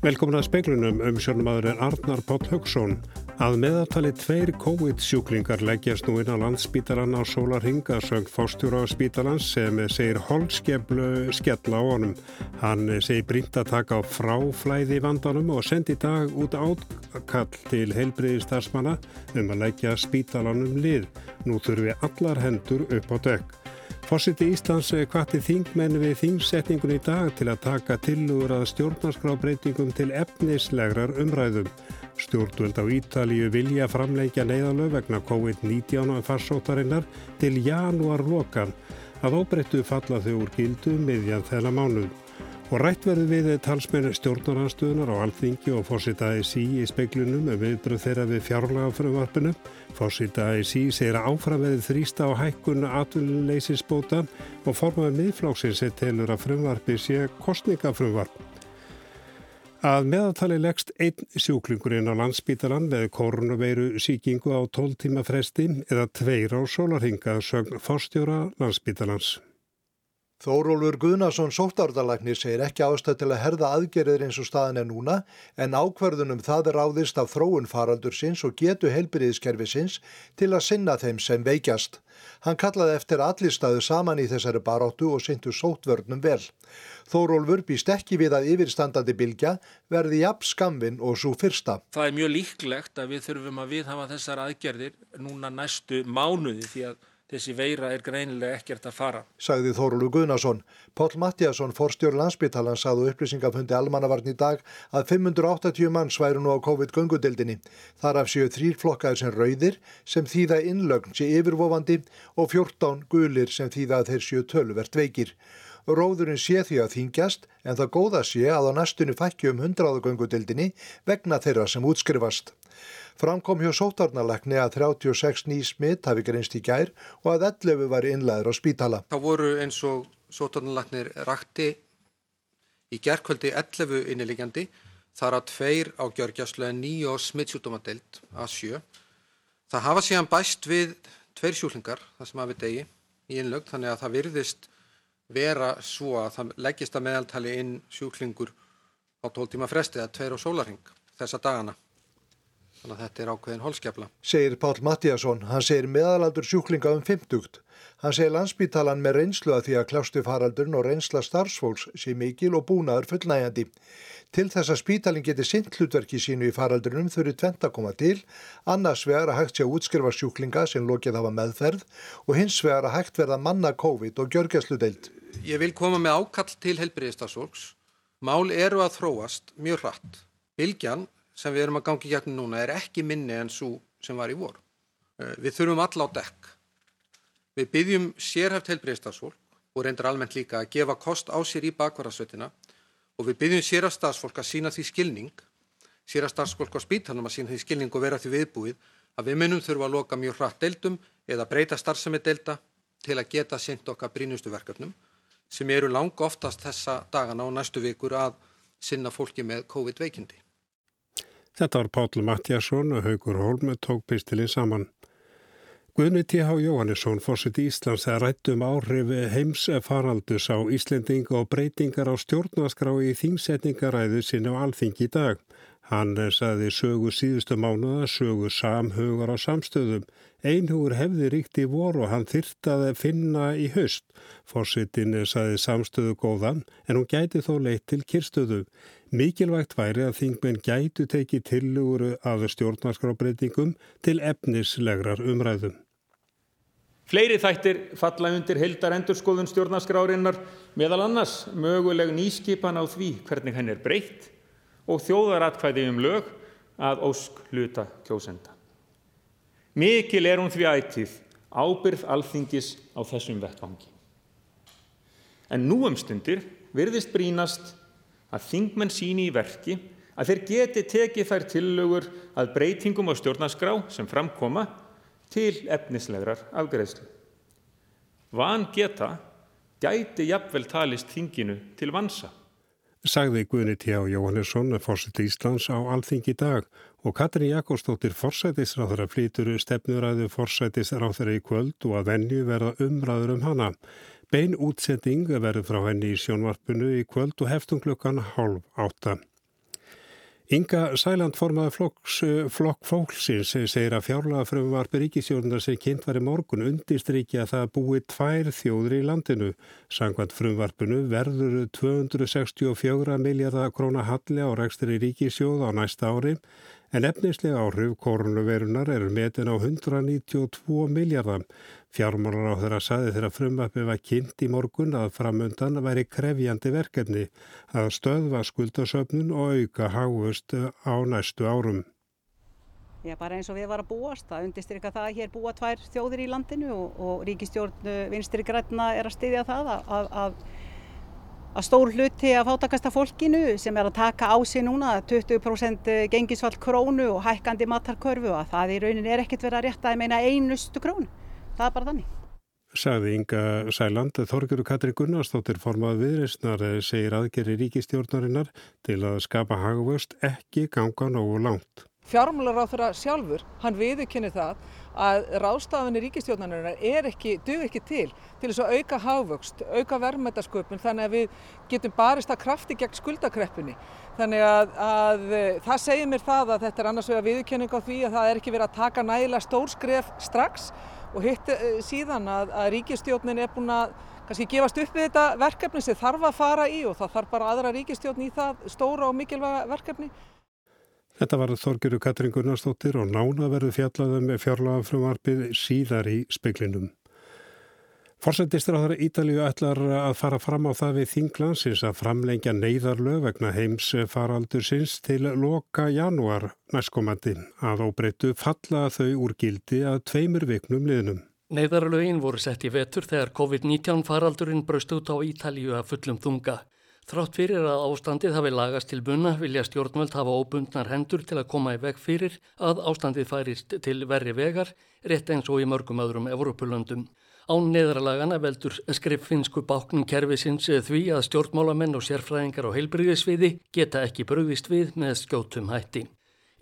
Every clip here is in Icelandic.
Velkomin að speiklunum um sjónumadurinn Arnar Páll Högson. Að meðaltali tveir COVID-sjúklingar leggjast nú inn á landsspítalan á Sólarhinga söng fórstjóra á spítalans sem segir holskeflu skella á honum. Hann segir brínt að taka á fráflæði vandanum og sendi í dag út átkall til heilbriði starfsmanna um að leggja spítalanum lið. Nú þurfi allar hendur upp á dökk. Fórsiti Íslands kvatti þingmenn við þingsetningun í dag til að taka tilugur að stjórnarskrábreytingum til efnislegrar umræðum. Stjórnvöld á Ítalíu vilja framleikja neyðalög vegna COVID-19 og farsótarinnar til janúar lokan að óbreyttu falla þau úr gildu miðjan þennan mánuð. Og rætt verður við talsmenn stjórnaranstöðunar á Alþingi og fórsitaði sí í speiklunum með viðbröð þeirra við fjárlaga frumvarpinu. Fórsitaði sí segir að áframveðið þrýsta á hækkunu atvinnuleysisbóta og formaði miðflóksins er telur að frumvarpi sé kostningafrumvarp. Að meðaltali leggst einn sjúklingurinn á landsbítalan með koronaveiru síkingu á 12 tíma fresti eða tveir á sólarhinga sögn fórstjóra landsbítalans. Þórólfur Guðnason sóttárdalæknir segir ekki ástæð til að herða aðgerðir eins og staðin er núna en ákverðunum það er áðist af þróun faraldur sinns og getu helbriðiskerfi sinns til að sinna þeim sem veikjast. Hann kallaði eftir allir staðu saman í þessari baráttu og syndu sóttvörnum vel. Þórólfur býst ekki við að yfirstandandi bylgja verði jafn skamvin og svo fyrsta. Það er mjög líklegt að við þurfum að viðhafa þessar aðgerðir núna næstu mánuði því að þessi veira er greinilega ekkert að fara. Sagði Þórulu Guðnason. Pál Mattiasson, forstjóri landsbytalan, sagði upplýsingafundi almannavarn í dag að 580 manns væru nú á COVID-göngudildinni. Þar af séu þrýr flokkaður sem rauðir sem þýða innlögn sé yfirvofandi og 14 gulir sem þýða að þeir séu töluvert veikir. Róðurinn sé því að þingjast en það góða sé að á næstunni fækju um 100 göngudildinni vegna þeirra sem útskrifast. Framkom hjá sótarnalekni að 36 ný smitt hafi greinst í gær og að 11 var innlæður á spítala. Það voru eins og sótarnaleknir rakti í gerðkvöldi 11 innilíkjandi þar að tveir á gjörgjastlega nýjó smittsjútumadelt að sjö. Það hafa síðan bæst við tveir sjúklingar, það sem hafi degi í innlögn, þannig að það virðist vera svo að það leggist að meðaltali inn sjúklingur á 12 tíma fresti eða tveir á sólaring þessa dagana. Þannig að þetta er ákveðin holskefla. Segir Pál Mattíasson, hann segir meðalaldur sjúklinga um 50. Hann segir landsbítalan með reynslu að því að klástu faraldurinn og reynsla starfsfólks sé mikil og búnaður fullnægjandi. Til þess að spítalinn geti sint hlutverki sínu í faraldurinnum þurfi tvent að koma til, annars vegar að hægt sé að útskrifa sjúklinga sem lokið hafa meðferð og hins vegar að hægt verða manna COVID og gjörgjastludeild. Ég vil koma með ákall til helbriðistasólks. Mál eru að þróast mjög hratt. Bilgjan sem við erum að gangi hérna núna er ekki minni en svo sem var í vor. Eh, við þurfum alla á dekk. Við byggjum sérhæft heilbreyðstafsfólk og reyndar almennt líka að gefa kost á sér í bakvarðarsveitina og við byggjum sérhæft stafsfólk að sína því skilning, sérhæft stafsfólk á spítanum að sína því skilning og vera því viðbúið að við munum þurfa að loka mjög hratt deildum eða breyta starfsemi deilda til að geta synd okkar brínustu verkefnum sem eru lang oftast þessa dagana og næstu vikur að sinna fólki með COVID-veikindi. Þetta var Páll Mattiasson og Haugur Holm tók pistilinn saman. Guðni T.H. Jóhannesson fórsett Íslands að rættum áhrif heims faraldus á Íslending og breytingar á stjórnaskrá í þýmsetningaræðu sinni á alþing í dag. Hann saði sögu síðustu mánuða, sögu samhugar á samstöðum. Einhugur hefði ríkt í voru og hann þyrtaði að finna í höst. Fórsettin saði samstöðu góðan en hún gæti þó leitt til kyrstöðu. Mikilvægt væri að þingmenn gætu tekið tilluguru að stjórnarskrábreytingum til efnislegrar umræðum. Fleiri þættir falla undir heldar endurskoðun stjórnarskrárinnar meðal annars möguleg nýskipan á því hvernig henn er breytt og þjóðaratkvæði um lög að ósk hluta kjósenda. Mikil er hún því ætið ábyrð alþingis á þessum vettvangi. En nú um stundir virðist brínast að þingmenn síni í verki að þeir geti tekið þær tillögur að breytingum á stjórnarskrá sem framkoma til efnislegrar afgreðslu. Van geta gæti jafnvel talist þinginu til vansa sagði Guðni T. Jóhannesson, fórseti Íslands á Alþingi dag og Katrin Jakobsdóttir fórsætisráþara flýtur stefnuræðu fórsætisráþara í kvöld og að venju verða umræður um hana. Bein útsetting verður frá henni í sjónvarpinu í kvöld og heftum klukkan hálf átta. Inga Sæland formaði flokk fólksins segir að fjárlega frumvarpi ríkisjónunar sem kynnt var í morgun undistrykja að það búi tvær þjóður í landinu. Sangvænt frumvarpinu verður 264 miljardar króna halli á rekstur í ríkisjóð á næsta ári en efnislega áhrif koronavirunar eru metin á 192 miljardar. Fjármálar á þeirra saði þeirra frumvapið var kynnt í morgun að framöndan væri krefjandi verkefni að stöðva skuldasöfnun og auka háust á næstu árum. Já, bara eins og við varum að búast. Það undirstyrka það að hér búa tvær þjóðir í landinu og, og ríkistjórn uh, vinstri græna er að styðja það að, að, að stór hluti að fátakasta fólkinu sem er að taka á sig núna 20% gengisvall krónu og hækkandi matarkörfu og það í raunin er ekkert verið að rétta að meina einustu krónu það er bara þannig. Sagði Inga Sæland, Þorgjuru Katri Gunnarsdóttir formað viðreysnar segir aðgeri ríkistjórnarinnar til að skapa hagvöst ekki ganga nógu langt. Fjármálar á þeirra sjálfur, hann viðurkynni það að ráðstafinni ríkistjórnarinnar er ekki, duð ekki til til þess að auka hagvöxt, auka verðmættasköpun þannig að við getum barist að krafti gegn skuldakreppunni. Þannig að, að það segir mér það að þetta er annars vega viðurkenning á því að það er ekki verið að taka nægilega stór skref strax og hitt eh, síðan að, að ríkistjórnin er búin að kannski gefast upp við þetta verkefni sem þarf að fara í og það þarf bara aðra ríkistjórn í það stóra og mikilvæga verkefni. Þetta var Þorgjöru Katrin Gunnarsdóttir og nána verður fjallaðum með fjárlagafrömmarpið síðar í speklinum. Þar Ítalíu ætlar að fara fram á það við þinglansins að framlengja neyðarlög vegna heims faraldur sinns til loka janúar næstkomandi að óbreyttu falla þau úr gildi að tveimur viknum liðnum. Neyðarlögin voru sett í vetur þegar COVID-19 faraldurinn braust út á Ítalíu að fullum þunga. Þrátt fyrir að ástandið hafi lagast til bunna vilja stjórnvöld hafa óbundnar hendur til að koma í veg fyrir að ástandið færist til verri vegar rétt eins og í mörgum öðrum Evropulöndum. Án neðralagana veldur skriffinsku báknum kerfisins því að stjórnmálamenn og sérfræðingar á heilbriðisviði geta ekki bröðist við með skjótum hætti.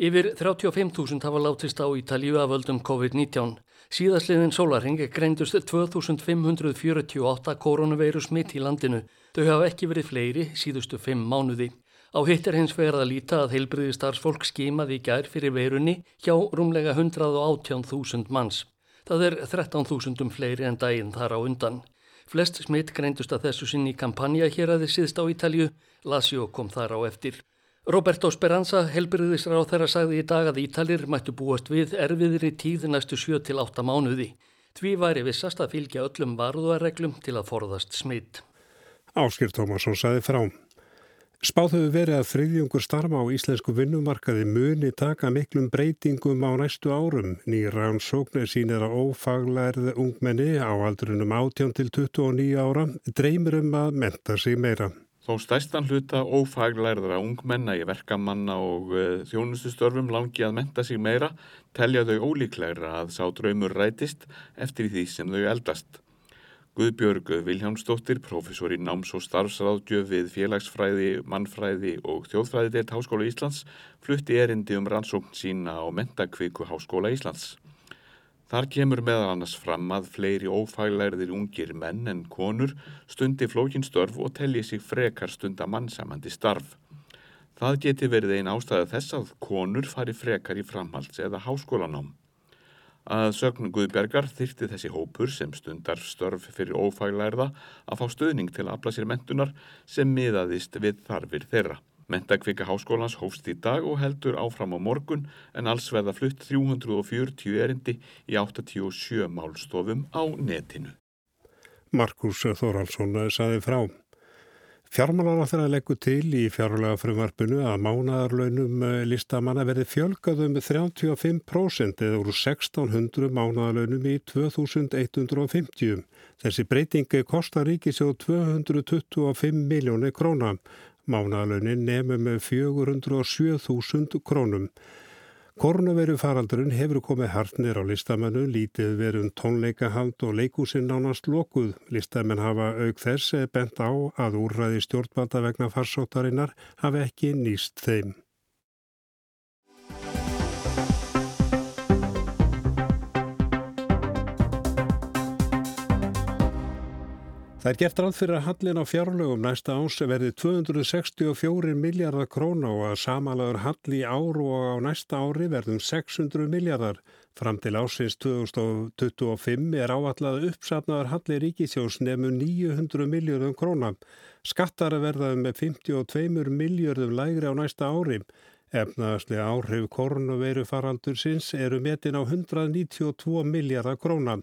Yfir 35.000 hafa látist á Ítalíu af völdum COVID-19. Síðasliðin sólarhingi greindust 2548 koronaveiru smitt í landinu. Þau hafa ekki verið fleiri síðustu fimm mánuði. Á hitt er hins vegar að líta að heilbriðistarfsfólk skimaði í gær fyrir veirunni hjá rúmlega 118.000 manns. Það er 13.000 fleiri en daginn þar á undan. Flest smitt greindust að þessu sinni kampanja hér að þið síðst á Ítalju, Lazio kom þar á eftir. Roberto Speranza, helbriðisra á þeirra sagði í dag að Ítalir mættu búast við erfiðri tíð næstu 7-8 mánuði. Tví væri vissast að fylgja öllum varðuarreglum til að forðast smitt. Áskir Tómasson sagði frám. Spáð hefur verið að friðjungur starfa á íslensku vinnumarkaði muni taka miklum breytingum á næstu árum. Nýra rannsóknir sínir að ófaglærið ungmenni á aldrunum 18 til 29 ára dreymir um að menta sig meira. Þó stæstan hluta ófaglærðara ungmenna í verkamanna og uh, þjónustustörfum langi að menta sig meira telja þau ólíklegra að sá draumur rætist eftir því sem þau eldast. Guðbjörg Viljámsdóttir, professor í náms- og starfsráðgjöf við félagsfræði, mannfræði og þjóðfræði deilt Háskóla Íslands, flutti erindi um rannsókn sína á mentakviku Háskóla Íslands. Þar kemur meðal annars fram að fleiri ófæglærðir ungir menn en konur stundi flókinstörf og telli sig frekar stunda mannsamandi starf. Það geti verið einn ástæða þess að konur fari frekar í framhalds eða háskólanám. Að sögn Guðbergar þyrti þessi hópur sem stundar störf fyrir ófaglærða að fá stöðning til að afla sér mentunar sem miðaðist við þarfir þeirra. Mentakvika háskólans hófst í dag og heldur áfram á morgun en alls verða flutt 340 erindi í 87 málstofum á netinu. Markus Þóraldsson saði frá. Fjármálar á þeirra leggur til í fjárlega frumvarpinu að mánadarlaunum eh, listamanna verði fjölgað um 35% eða úr 1600 mánadarlaunum í 2150. Þessi breytingi kostar ríkisjóð 225 miljónir króna. Mánadarlaunin nefnum 407.000 krónum. Koronaviru faraldurinn hefur komið hartnir á listamennu, lítið verið tónleikahald og leikúsinn nánast lokuð. Listamenn hafa auk þess bent á að úrræði stjórnvalda vegna farsóttarinnar hafi ekki nýst þeim. Það er gert ráð fyrir að hallin á fjárlögum næsta ás verði 264 miljardar króna og að samalagur halli í ár og á næsta ári verðum 600 miljardar. Fram til ásins 2025 er áallað uppsatnaðar halli ríkisjós nefnum 900 miljardum króna. Skattar verðaði með 52 miljardum lægri á næsta ári. Efnaðslega áhrif korunaveiru faraldur sinns eru metin á 192 miljardar króna.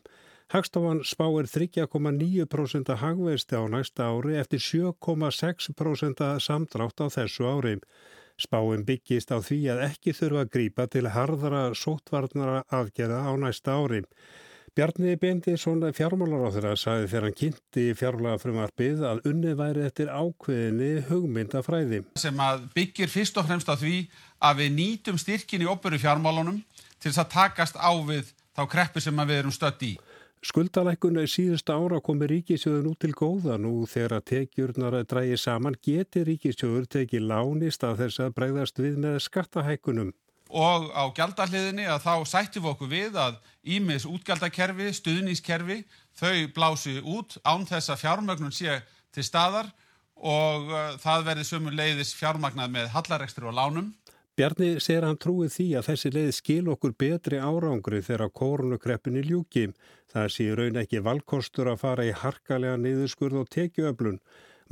Hagstofan spáir 3,9% hagveisti á næsta ári eftir 7,6% samdrátt á þessu ári. Spáin byggist á því að ekki þurfa að grípa til harðara sótvarnara aðgerða á næsta ári. Bjarni Bendisson fjármálar á þeirra sagði þegar hann kynnti fjármálar frumarpið að unnið væri eftir ákveðinni hugmyndafræði. Sem að byggir fyrst og fremst á því að við nýtum styrkin í opuru fjármálunum til þess að takast á við þá kreppu sem við erum stött í. Skuldalækun síðustu ára komi ríkisjóður nú til góða nú þegar að tekjurnar að drægi saman geti ríkisjóður tekið lánist að þess að bregðast við með skattahækunum. Og á gjaldahliðinni að þá sættum við okkur við að ímis útgjaldakerfi, stuðnískerfi, þau blási út án þess að fjármögnun sé til staðar og uh, það verði sömur leiðis fjármagnað með hallarekstur og lánum. Bjarni segir hann trúið því að þessi leið skil okkur betri árangri þegar kórnukreppinni ljúki. Það sé raun ekki valkostur að fara í harkalega niðurskurð og tekjuöflun.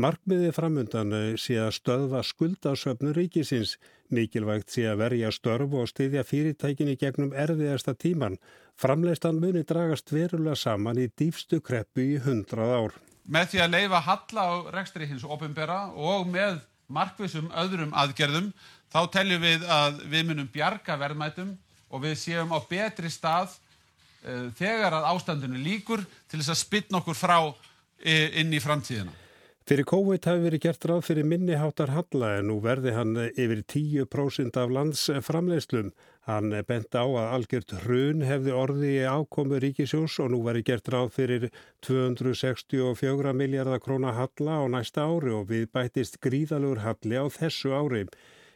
Markmiði framundan sé að stöðva skuldasöfnu ríkisins. Mikilvægt sé að verja störfu og styðja fyrirtækinni gegnum erfiðasta tíman. Framleistan muni dragast verulega saman í dýfstu kreppu í hundrað ár. Með því að leifa halla á rekstri hins ofinbera og með markvisum öðrum aðgerðum þá teljum við að við munum bjarga verðmætum og við séum á betri stað uh, þegar að ástandinu líkur til þess að spilna okkur frá uh, inn í framtíðina. Fyrir COVID hafi verið gert ráð fyrir minniháttar halla en nú verði hann yfir 10% af landsframleiðslum. Hann bent á að algjört hrun hefði orði í ákomu ríkisjós og nú verið gert ráð fyrir 264 miljardar króna halla á næsta ári og við bætist gríðalur halli á þessu ári.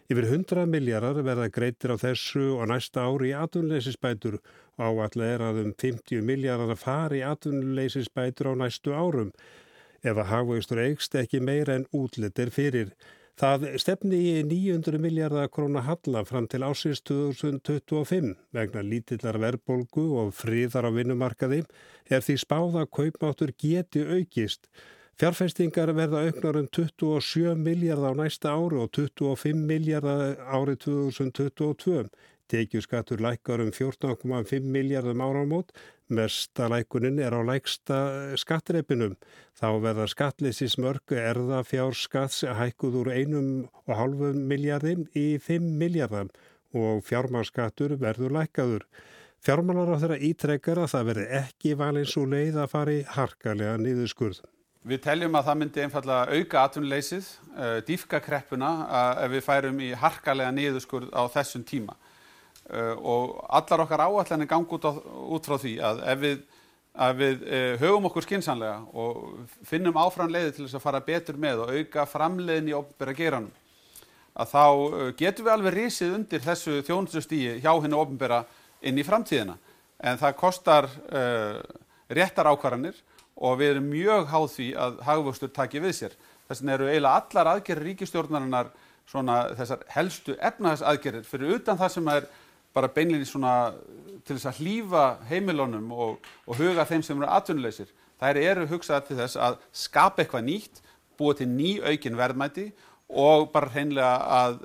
Yfir 100 miljardar verða greitir á þessu og næsta ári í atvinnuleysisbætur og áallega er að um 50 miljardar að fara í atvinnuleysisbætur á næstu árum. Ef að hafauðstur eigst ekki meira en útlitir fyrir. Það stefni í 900 miljardar krónar halla fram til ásins 2025 vegna lítillar verbolgu og fríðar á vinnumarkaði er því spáða kaupmáttur geti aukist. Fjárfestingar verða auknar um 27 miljardar á næsta ári og 25 miljardar árið 2022. Tekjuskattur lækkar um 14,5 miljardum áramót. Mesta lækunin er á læksta skattreipinum. Þá verða skattleysi smörgu erða fjárskatts hækkuð úr 1,5 miljardim í 5 miljardam og fjármárskattur verður lækkaður. Fjármálar á þeirra ítrekkar að það verði ekki valins og leið að fari harkalega niðurskurð. Við teljum að það myndi einfallega auka atvinnuleysið, uh, dýfka kreppuna uh, ef við færum í harkalega niðurskurð á þessum tíma. Uh, og allar okkar áallanir gangi út, út frá því að ef við, að við höfum okkur skinsanlega og finnum áfram leiði til þess að fara betur með og auka framleiðin í ofnbæra geranum, að þá getum við alveg risið undir þessu þjónustustíi hjá hennu ofnbæra inn í framtíðina. En það kostar réttar ákvarðanir og við erum mjög háð því að hagvöxtur taki við sér. Þess vegna eru eiginlega allar aðgerðir ríkistjórnarinnar svona þessar helstu efnahagsaðgerðir fyrir utan það sem er bara beinlinni svona til þess að hlýfa heimilónum og, og huga þeim sem eru atvinnuleysir. Það eru hugsað til þess að skapa eitthvað nýtt, búa til ný aukin verðmæti og bara hreinlega að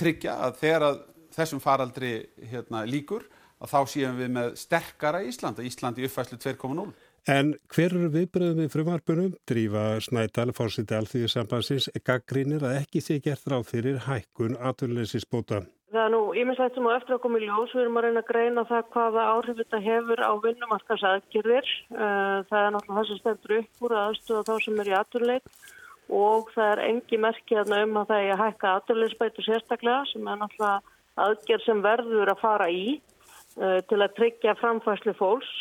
tryggja að þegar að þessum faraldri hérna, líkur að þá séum við með sterkara Ísland, Ísland í uppfæslu 2.0. En hver eru viðbröðum við frumarpunum? Drífa Snædal, fórsiti alþjóðsambansins, gaggrínir að ekki sé gert ráð fyrir hækkun aturleysisbóta. Það er nú íminslægt sem á eftir að koma í ljós. Við erum að reyna að greina það hvaða áhrif þetta hefur á vinnumarkasaðgjörðir. Eh, það er náttúrulega það sem stendur upp úr aðstöða þá sem er í aturleit og það er engi merkið um að það er að hækka aturleysbætu sérstaklega sem er náttúrulega aðgjörð sem verður að fara í eh, til að tryggja framfæslu fólks.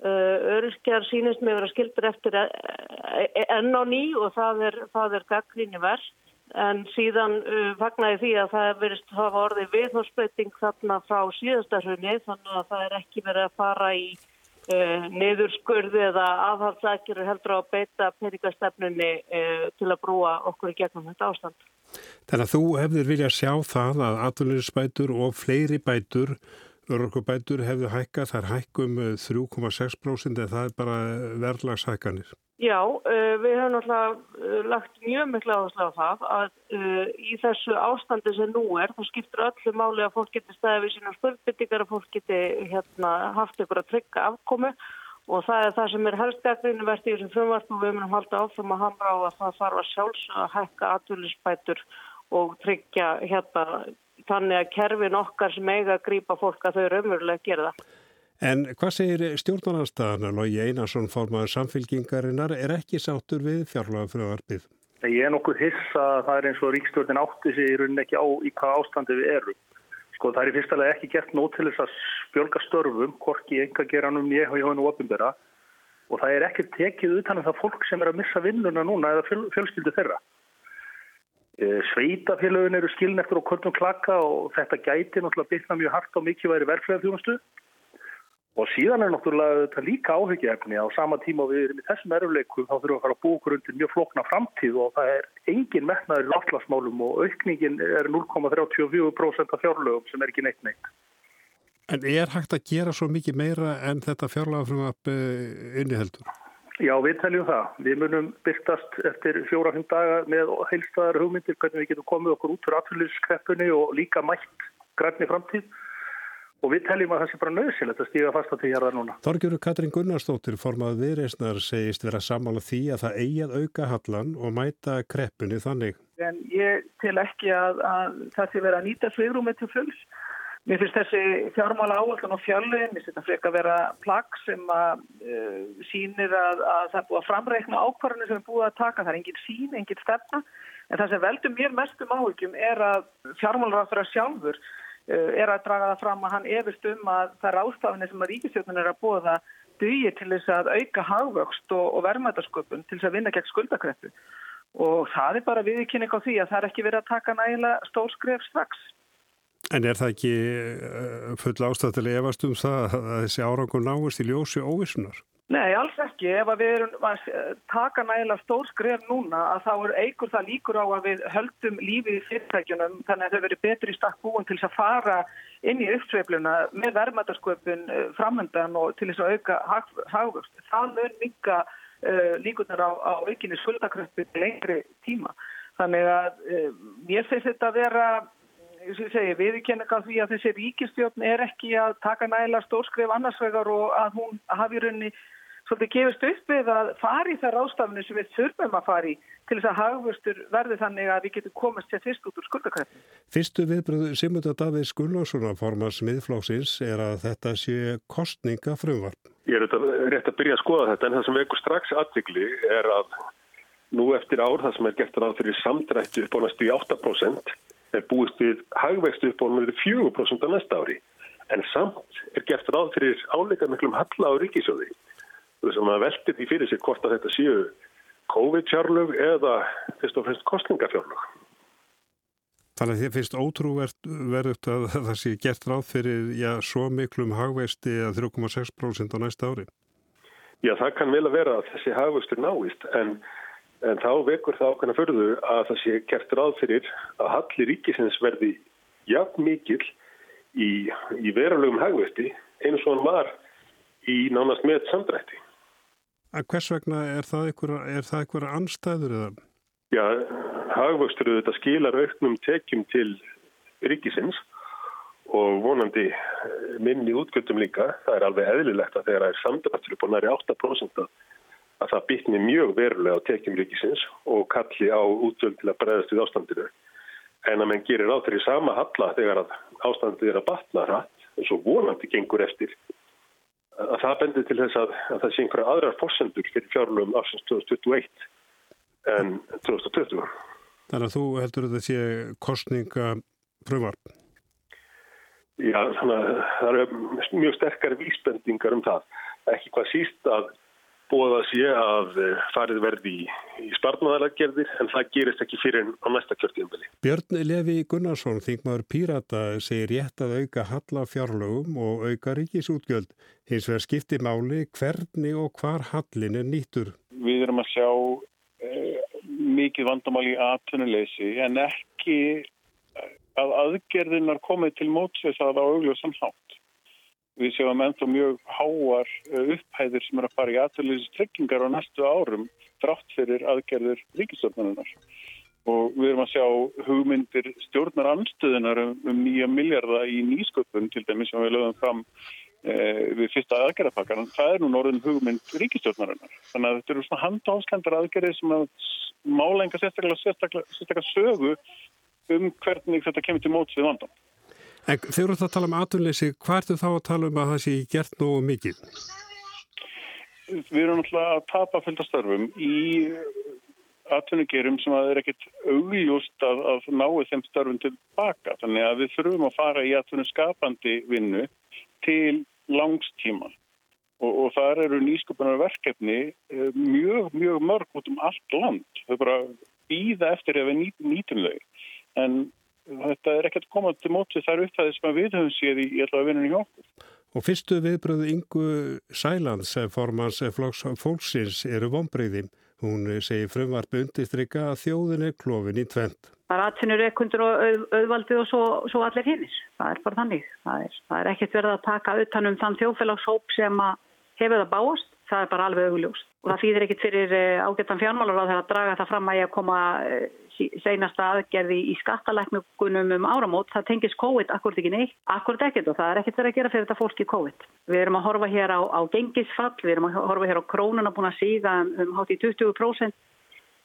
Uh, Öryrkjar sínist með vera skildur eftir e, e, e, enn á ný og það er, er gaggrinni verð en síðan ég því að það verist að hafa orðið viðhórsbreyting þarna frá síðastarhunni þannig að það er ekki verið að fara í uh, niðurskurði eða aðhaldsakjur heldur á að beita peningastefnunni uh, til að brúa okkur í gegnum þetta ástand. Þannig að þú hefðir viljað sjá það að atvinninsbætur og fleiri bætur, örorkubætur hefðu hækkað, það er hækkum 3,6% eða það er bara verðlagshækkanir. Já, uh, við hefum náttúrulega uh, lagt mjög miklu áherslu á það að í þessu ástandi sem nú er, þá skiptur öllu máli að fólk getur staðið við sína spöldbyttingar að fólk getur hérna, haft ykkur að tryggja afkomi og það er það sem er helstjafninu verðt í þessum frumvartum og við munum halda áfram að hamra á að það þarf að sjálfs að hækka atvillisbætur og tryggja hérna þannig að kerfin okkar sem eiga að grýpa fólk að þau eru umverulega að gera það. En hvað segir stjórnarnarstaðan og ég Einarsson formaður samfélkingarinnar er ekki sáttur við fjárlagafröðarpið? Ég er nokkuð hissa að það er eins og ríkstjórnin átti sig í rauninni ekki á í hvað ástandi við erum. Sko það er í fyrstalega ekki gert nót til þess að spjölga störfum, korki enga geranum ég og ég hafa nú opinbera og það er ekki tekið utan um það fólk sem er að missa vinnuna núna eða fjöl, fjölskyldu þeirra. E, Sveitafélagin eru skilin eftir og kvöldum klaka og þetta gæti náttúrulega byrna mjög hart á mikið væri verðflega þjónustu Og síðan er náttúrulega þetta líka áhyggjaefni á sama tíma við erum í þessum erfleikum þá þurfum við að fara að búa okkur undir mjög flokna framtíð og það er engin metnaður í láttlagsmálum og aukningin er 0,34% af fjárlögum sem er ekki neitt neitt. En er hægt að gera svo mikið meira en þetta fjárlagafrumap inniheldur? Já, við teljum það. Við munum byrtast eftir fjóra-fimm daga með heilstæðar hugmyndir hvernig við getum komið okkur út fyrir atfylgjuskreppinu og líka mætt grænni framtíð og við teljum að það sé bara nöðsilegt að stíga fast á því hér að núna. Þorgjörur Katrín Gunnarsdóttir formað viðreysnar segist vera sammála því að það eigi að auka hallan og mæta kreppunni þannig. En ég tel ekki að, að það sé vera að nýta svigrúmi til fulls. Mér finnst þessi fjármála áallun og fjárlegin, mér finnst þetta freka að vera plagg sem að uh, sínir að, að það er búið að framreikna ákvarðinu sem er búið að taka. Það er engin sín, engin stefna. En það sem veldur mér mestum áhugjum er að fjármálaráður sjálfur Eh, er að draga það fram að hann efist um að það er ástafinni sem að ríkistjóðun er að búa dugir til þess að auka hagvöxt og, og verðmætasköpun til þess að vinna gegn skuldakreppu og það er bara viðkynning á því að það er ekki verið að taka nægilega stór skref strax. En er það ekki eh, full ástættilega efast um það að þessi árangur náist í ljósi óvissunar? Nei, alls ekki. Ef við erum að taka nægilega stór skref núna að þá er eigur það líkur á að við höldum lífið í fyrirtækjunum þannig að þau verið betri stakk búin til að fara inn í uppsveifluna með verðmætasköpun eh, framöndan og til þess að auka hagvöxt. Það mun minga uh, líkurnar á, á aukinni skuldakröppu lengri tíma. Þannig að uh, mér finnst þetta að vera Segi, við kennum ekki að því að þessi ríkistjórn er ekki að taka nægilega stórskref annarsvegar og að hún hafi raunni svolítið gefist upp við að fari þær ástafni sem við þurfum að fari til þess að hagvörstur verði þannig að við getum komast sér fyrst út úr skuldakræfni. Fyrstu viðbröðu Simunda Davíð Skullássonar formars miðflóksins er að þetta sé kostninga frumvarp. Ég er rétt að byrja að skoða þetta en það sem vekur strax aðvikli er að nú eftir ár það sem er gert ráð fyrir samdrættu upp á næstu í 8% er búist við hagvextu upp á næstu 4% á næsta ári en samt er gert ráð fyrir áleika miklum halla á ríkisjóði sem að velti því fyrir sig hvort að þetta séu COVID-fjárlög eða fyrst og fremst kostningafjárlög. Þannig að þið finnst ótrúverðut að það sé gert ráð fyrir já, svo miklum hagveisti að 3,6% á næsta ári? Já, það kann vel að vera að þessi hagveistur náist en, en þá vekur það ákveðna förðu að það sé gert ráð fyrir að halli ríkisins verði jafn mikil í, í verulegum hagveisti eins og hann var í nánast með samdrætti. Að hvers vegna er það einhverja anstæður eða? Já, hagvöxtur þetta skilar auknum tekjum til ríkisins og vonandi minni útgjöldum líka. Það er alveg eðlilegt að þegar það er samdrættur upp á næri 8% að það bytni mjög verulega á tekjum ríkisins og kalli á útgjöld til að bregðast við ástandinu. En að menn gerir á þeirri sama halla þegar ástandið er að batna hratt eins og vonandi gengur eftir að það bendir til þess að, að það sé einhverja aðrar fórsendur fyrir fjárlöfum afsins 2021 en 2020. Þannig að þú heldur að þetta sé kostninga pröfarp? Já, þannig að það eru mjög sterkar vísbendingar um það. Ekki hvað síst að bóða sé að eh, farið verði í, í spartnaðaragerðir en það gerist ekki fyrir á næsta kjörtíðanbili. Björn Levi Gunnarsson, þingmaður Pírata, segir rétt að auka halla fjárlögum og auka ríkisútgjöld. Hins vegar skipti máli hvernig og hvar hallin er nýttur. Við erum að sjá eh, mikið vandamál í atvinnuleysi en ekki að aðgerðinar komið til mótsveits að það á augljóðsam hátt. Við séum ennþá mjög háar eh, upphæðir sem er að fara í aðtöluðis tryggingar á næstu árum drátt fyrir aðgerðir ríkistofnunar. Og við erum að sjá hugmyndir stjórnar anstöðunar um, um nýja miljarda í nýsköpun til dæmis sem við lögum fram eh, við fyrsta aðgerðapakkan. Það er nú norðin hugmynd ríkistjórnarinnar. Þannig að þetta eru svona handháskendar aðgerðir sem að mála enga sérstaklega, sérstaklega, sérstaklega sögu um hvernig þetta kemur til móts við vandan. En þegar þú ert að tala um atvinnleysi, hvað ertu þá að tala um að það sé gert nógu mikið? Við erum alltaf að tapa fylgastörfum í atvinnugerum sem að það er ekkit augljóst að, að náu þeim störfum tilbaka. Þannig að við þurfum að fara í atvinnuskapandi vinnu til langstíma. Og, og þar eru nýsköpunar verkefni eh, mjög, mjög mörg út um allt land. Þau bara býða eftir ef við nýtum þau. En þetta er ekkert komað til mótið þar uppfæðið sem við höfum séð í allavega vinnunni hjá okkur. Og fyrstu viðbröðu Ingu Sælands, formans flokks fólksins, eru vonbreyði. Hún segir frumvarpi undirstrykka að þjóðin er klófin í tvent. Það er aðtunur ekkundur og auð, auðvaldið og svo, svo allir hinnir. Það er bara þannig. Það er, það er ekkert verið að taka utanum þann þjóðfélagshóp sem hefur það báast. Það er bara alveg augljóst. Og það þýðir ekkert fyrir eh, ágættan fjármálar að draga það fram að ég koma eh, seinasta aðgerði í skattalækningunum um áramót, það tengis COVID akkurat ekki neitt, akkurat ekkert og það er ekkert verið að gera fyrir þetta fólk í COVID. Við erum að horfa hér á, á gengisfall, við erum að horfa hér á krónuna búin að síða um, um hátt í 20%,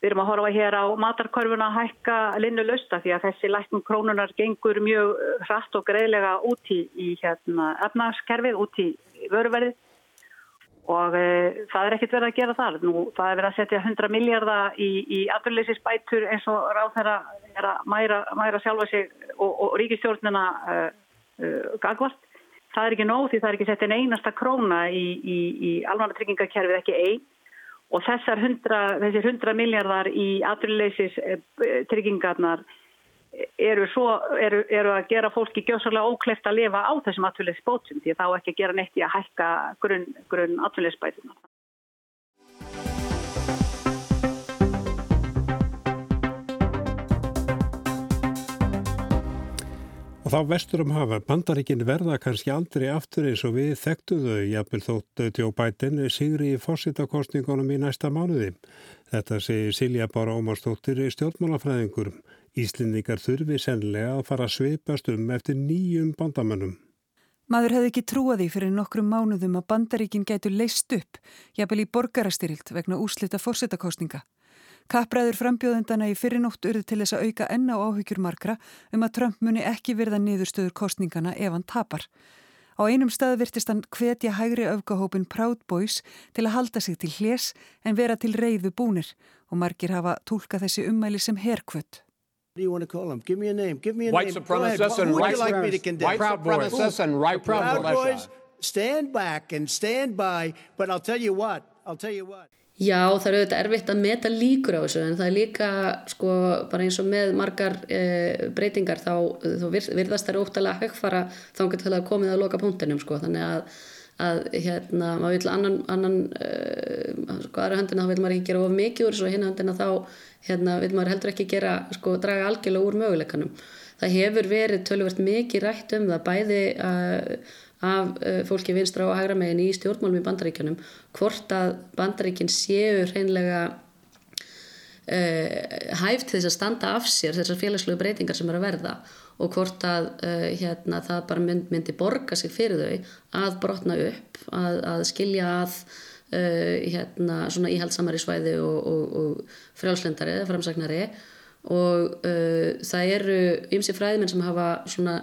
við erum að horfa hér á matarkorfuna að hækka linnu lösta því að þessi læknum krónunar gengur mjög hratt og greiðlega út í, í hérna, efnarskerfið, út í vöruverðið og e, það er ekkert verið að gera þar. Nú, það er verið að setja 100 miljardar í, í afturleysisbætur eins og ráð þeirra er að mæra, mæra sjálfa sig og, og ríkistjórnina e, e, gagvart. Það er ekki nóg því það er ekki sett einn einasta króna í, í, í almanna tryggingakerfið ekki einn og þessar 100, þessir 100 miljardar í afturleysis e, tryggingarnar eru, svo, eru, eru að gera fólki gjósarlega ókleft að lifa á þessum atvinnilegsbótsum því þá ekki að gera neitt í að hækka grunn, grunn atvinnilegsbætuna. Og þá vestur um hafa, bandaríkin verða kannski aldrei aftur eins og við þekktu þau, jafnvel þótt Biden sigri í fósittakostningunum í næsta mánuði. Þetta segir Silja Bára Ómarsdóttir í stjórnmálafræðingur. Íslendingar þurfi sennilega að fara að sveipast um eftir nýjum bandamönnum. Maður hefði ekki trúaði fyrir nokkrum mánuðum að bandaríkin gætu leist upp, jafnvel í borgarastyrjilt vegna úslita fórsetakostninga. Kappræður frambjóðendana í fyrirnótt urði til þess að auka enna á áhyggjur markra um að Trump muni ekki verða niðurstöður kostningana ef hann tapar. Á einum stað virtist hann hvetja hægri öfgahópin Proud Boys til að halda sig til hljés en vera til reyðu búnir og margir hafa tólka þessi ummæli sem herkvött. What do you want to call them? Give me a name. Give me a white name. Supremacists and you like me to condemn? White supremacists and white Proud Boys. Boys. Stand back and stand by. But I'll tell you what. I'll tell you what. Já, það er auðvitað erfitt að meta líkur á þessu en það er líka sko bara eins og með margar e, breytingar þá, þá virðast þær óttalega högfara þá getur það komið að loka punktinum sko þannig að, að hérna maður vil annan, annan e, sko aðra höndina þá vil maður ekki gera of mikið úr þessu og hinn höndina þá hérna vil maður heldur ekki gera sko draga algjörlega úr möguleikanum. Það hefur verið tölvert mikið rætt um það bæði að af uh, fólki vinstra og hægra megin í stjórnmálum í bandaríkjunum hvort að bandaríkin séu hreinlega uh, hæft þess að standa af sér þessar félagslegu breytingar sem eru að verða og hvort að uh, hérna, það bara mynd, myndi borga sig fyrir þau að brotna upp, að, að skilja að hérna, svona íhaldsamari svæði og, og, og frjálslendari eða framsagnari. Og það eru ymsi fræðmenn sem hafa svona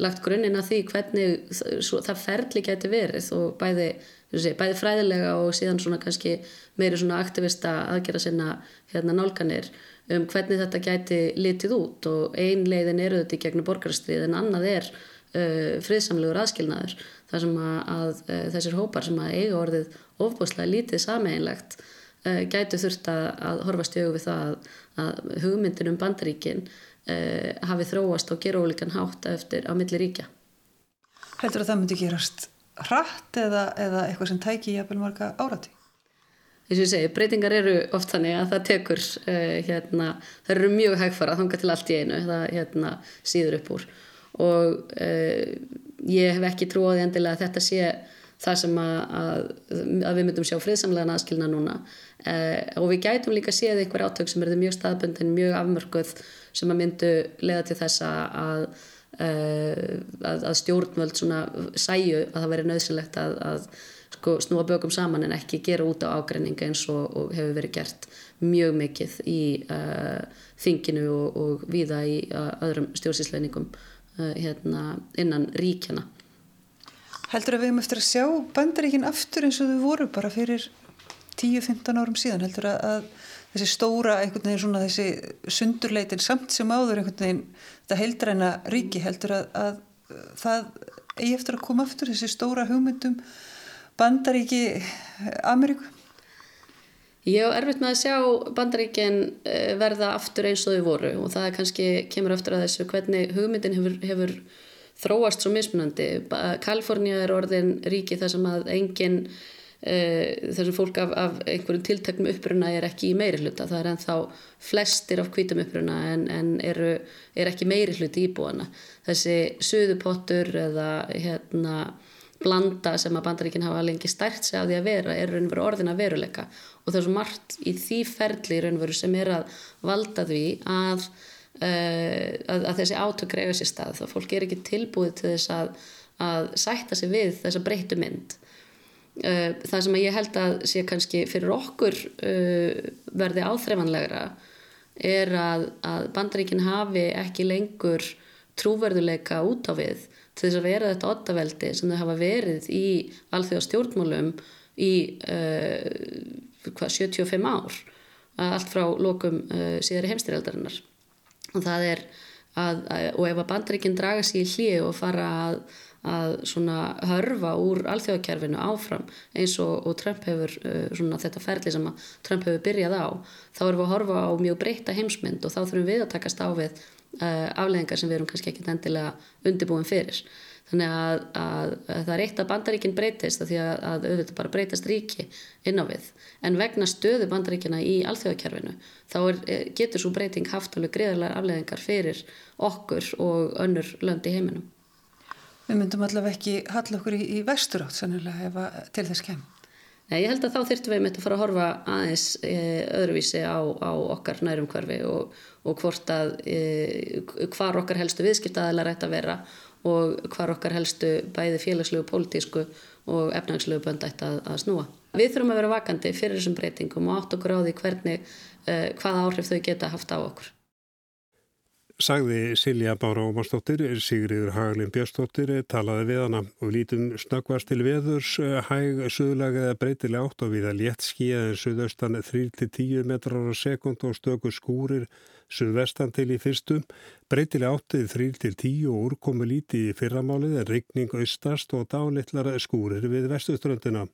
lagt grunninn að því hvernig það ferli geti verið og bæði, sé, bæði fræðilega og síðan svona kannski meiri svona aktivista aðgera sinna hérna nálganir um hvernig þetta geti litið út og ein leiðin eru þetta í gegnum borgarstrið en annað er uh, friðsamlegur aðskilnaður þar sem að, að uh, þessir hópar sem að eiga orðið ofbúslega lítið sameinlegt uh, gætu þurft að, að horfast í augu við það að, að hugmyndin um bandaríkin hafi þróast og gera ólíkan hátt eftir á milli ríkja. Heldur að það myndi gerast hratt eða, eða eitthvað sem tæki jafnvel marga árati? Þess að ég segi, breytingar eru oft þannig að það tekur, uh, hérna, það eru mjög hægfara, þanga til allt í einu, það hérna, síður upp úr og uh, ég hef ekki trúið endilega að þetta sé það sem að, að, að við myndum sjá friðsamlega aðskilna núna uh, og við gætum líka séð einhver átök sem eru mjög staðbundin, mjög afmörkuð sem að myndu leða til þess að að, að stjórnvöld sæju að það veri nöðsynlegt að, að sko, snúa bökum saman en ekki gera út á ágreininga eins og, og hefur verið gert mjög mikið í uh, þinginu og, og viða í uh, öðrum stjórnsýsleiningum uh, hérna, innan ríkjana. Heldur að við höfum eftir að sjá bandaríkin aftur eins og þau voru bara fyrir 10-15 árum síðan heldur að, að þessi stóra einhvern veginn svona þessi sundurleitin samt sem áður einhvern veginn þetta heildræna ríki heldur að, að það eigi eftir að koma aftur þessi stóra hugmyndum bandaríki Ameríku? Ég hef erfitt með að sjá bandaríkin eh, verða aftur eins og þau voru og það kannski kemur aftur að þessu hvernig hugmyndin hefur, hefur þróast svo mismunandi. Kalifornia er orðin ríki þar sem að enginn Eh, þessum fólk af, af einhverjum tilteknum uppruna er ekki í meiri hluta það er ennþá flestir af hvítum uppruna en, en eru, er ekki meiri hluti íbúana þessi söðupottur eða hérna blanda sem að bandaríkinn hafa lengi stært sig af því að vera er raun og veru orðin að veruleika. Og svo margt í því ferli raun og veru sem er að valda því að, uh, að, að þessi átök greiður sér stað. Þá fólk er ekki tilbúið til þess að, að sætta sig við þessa breytu mynd. Eh, það sem ég held að sé kannski fyrir okkur uh, verði áþreifanlegra er að, að bandaríkin hafi ekki lengur trúverðuleika út á við til þess að vera þetta ottaveldi sem þau hafa verið í alþjóða stjórnmálum í uh, hva, 75 ár allt frá lokum uh, síðari heimstyrjaldarinnar og það er að, og ef að bandaríkin draga sér í hlið og fara að að hörfa úr alþjóðakerfinu áfram eins og, og Trump hefur uh, svona þetta ferli sem að Trump hefur byrjað á þá erum við að horfa á mjög breyta heimsmynd og þá þurfum við að takast á við uh, afleggingar sem við erum kannski ekki endilega undirbúin fyrir. Þannig að, að, að það er eitt að bandaríkin breytist því að, að auðvitað bara breytast ríki inn á við. En vegna stöðu bandaríkina í alþjóðakerfinu þá er, eh, getur svo breyting haft alveg greiðarlega afleggingar fyrir okkur og önnur lönd í heiminum Við myndum allavega ekki halla okkur í, í vestur átt sannilega ef að til þess kem. Nei, ég held að þá þyrftum við með að fara að horfa aðeins e, öðruvísi á, á okkar nærum hverfi og, og hvort að e, hvar okkar helstu viðskiptaðilar ætti að vera og hvar okkar helstu bæði félagslegu, pólitísku og efnagslegu bönd ætti að, að snúa. Við þurfum að vera vakandi fyrir þessum breytingum og átt okkur á því hvernig, e, hvaða áhrif þau geta haft á okkur. Sagði Silja Bára Ómarsdóttir, Sigriður Haglin Björnsdóttir talaði við hana og lítum snöggvast til veðurs hæg suðlega eða breytilega átt og við að létt skíja en suðaustan 3-10 metrar á sekund og stöku skúrir suðvestan til í fyrstum, breytilega áttið 3-10 og úrkomu lítið í fyrramálið en regning austast og dálitlar skúrir við vestuströndina.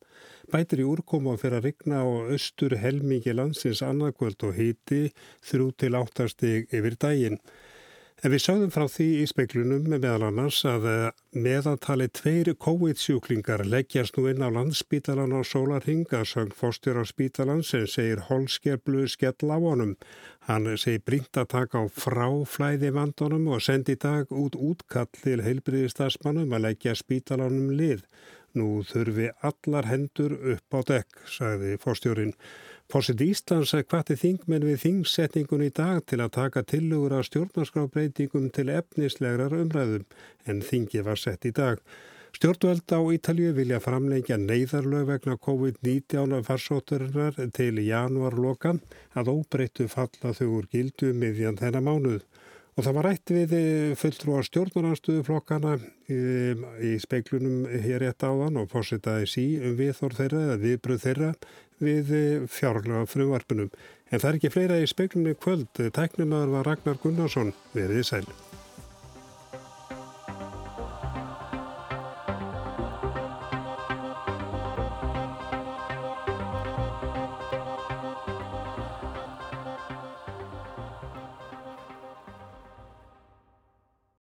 Bætir í úrkomu að fyrir að regna á austur helmingi landsins annarkvöld og hiti 3-8 stig yfir daginn. En við sáðum frá því í speiklunum með meðal annars að eh, meðantali tveiri COVID-sjúklingar leggjast nú inn á landsbítalan á Sólarhinga söng fórstjóra spítalan sem segir holskeflu skell á honum. Hann segir brínt að taka á fráflæði vandunum og sendi í dag út útkall til heilbriðistasmannum að leggja spítalanum lið. Nú þurfi allar hendur upp á dekk, sagði fórstjórin. Fórsett Íslands hvati þingmenn við þingsetningun í dag til að taka tillugur af stjórnarskrábreytingum til efnislegar umræðum en þingi var sett í dag. Stjórnveld á Ítalju vilja framlengja neyðarlög vegna COVID-19 farsótturinnar til janúarloka að óbreyttu falla þau úr gildu miðjan þennan mánuð. Og það var rætt við eh, fulltrúar stjórnarnarstöðuflokkana um, í speiklunum hér rétt áðan og fórsetaði sí um viðþór þeirra eða viðbröð þeirra við eh, fjárlega fruvarpunum. En það er ekki fleira í speiklunni kvöld. Tæknumöður var Ragnar Gunnarsson. Verðið sæl.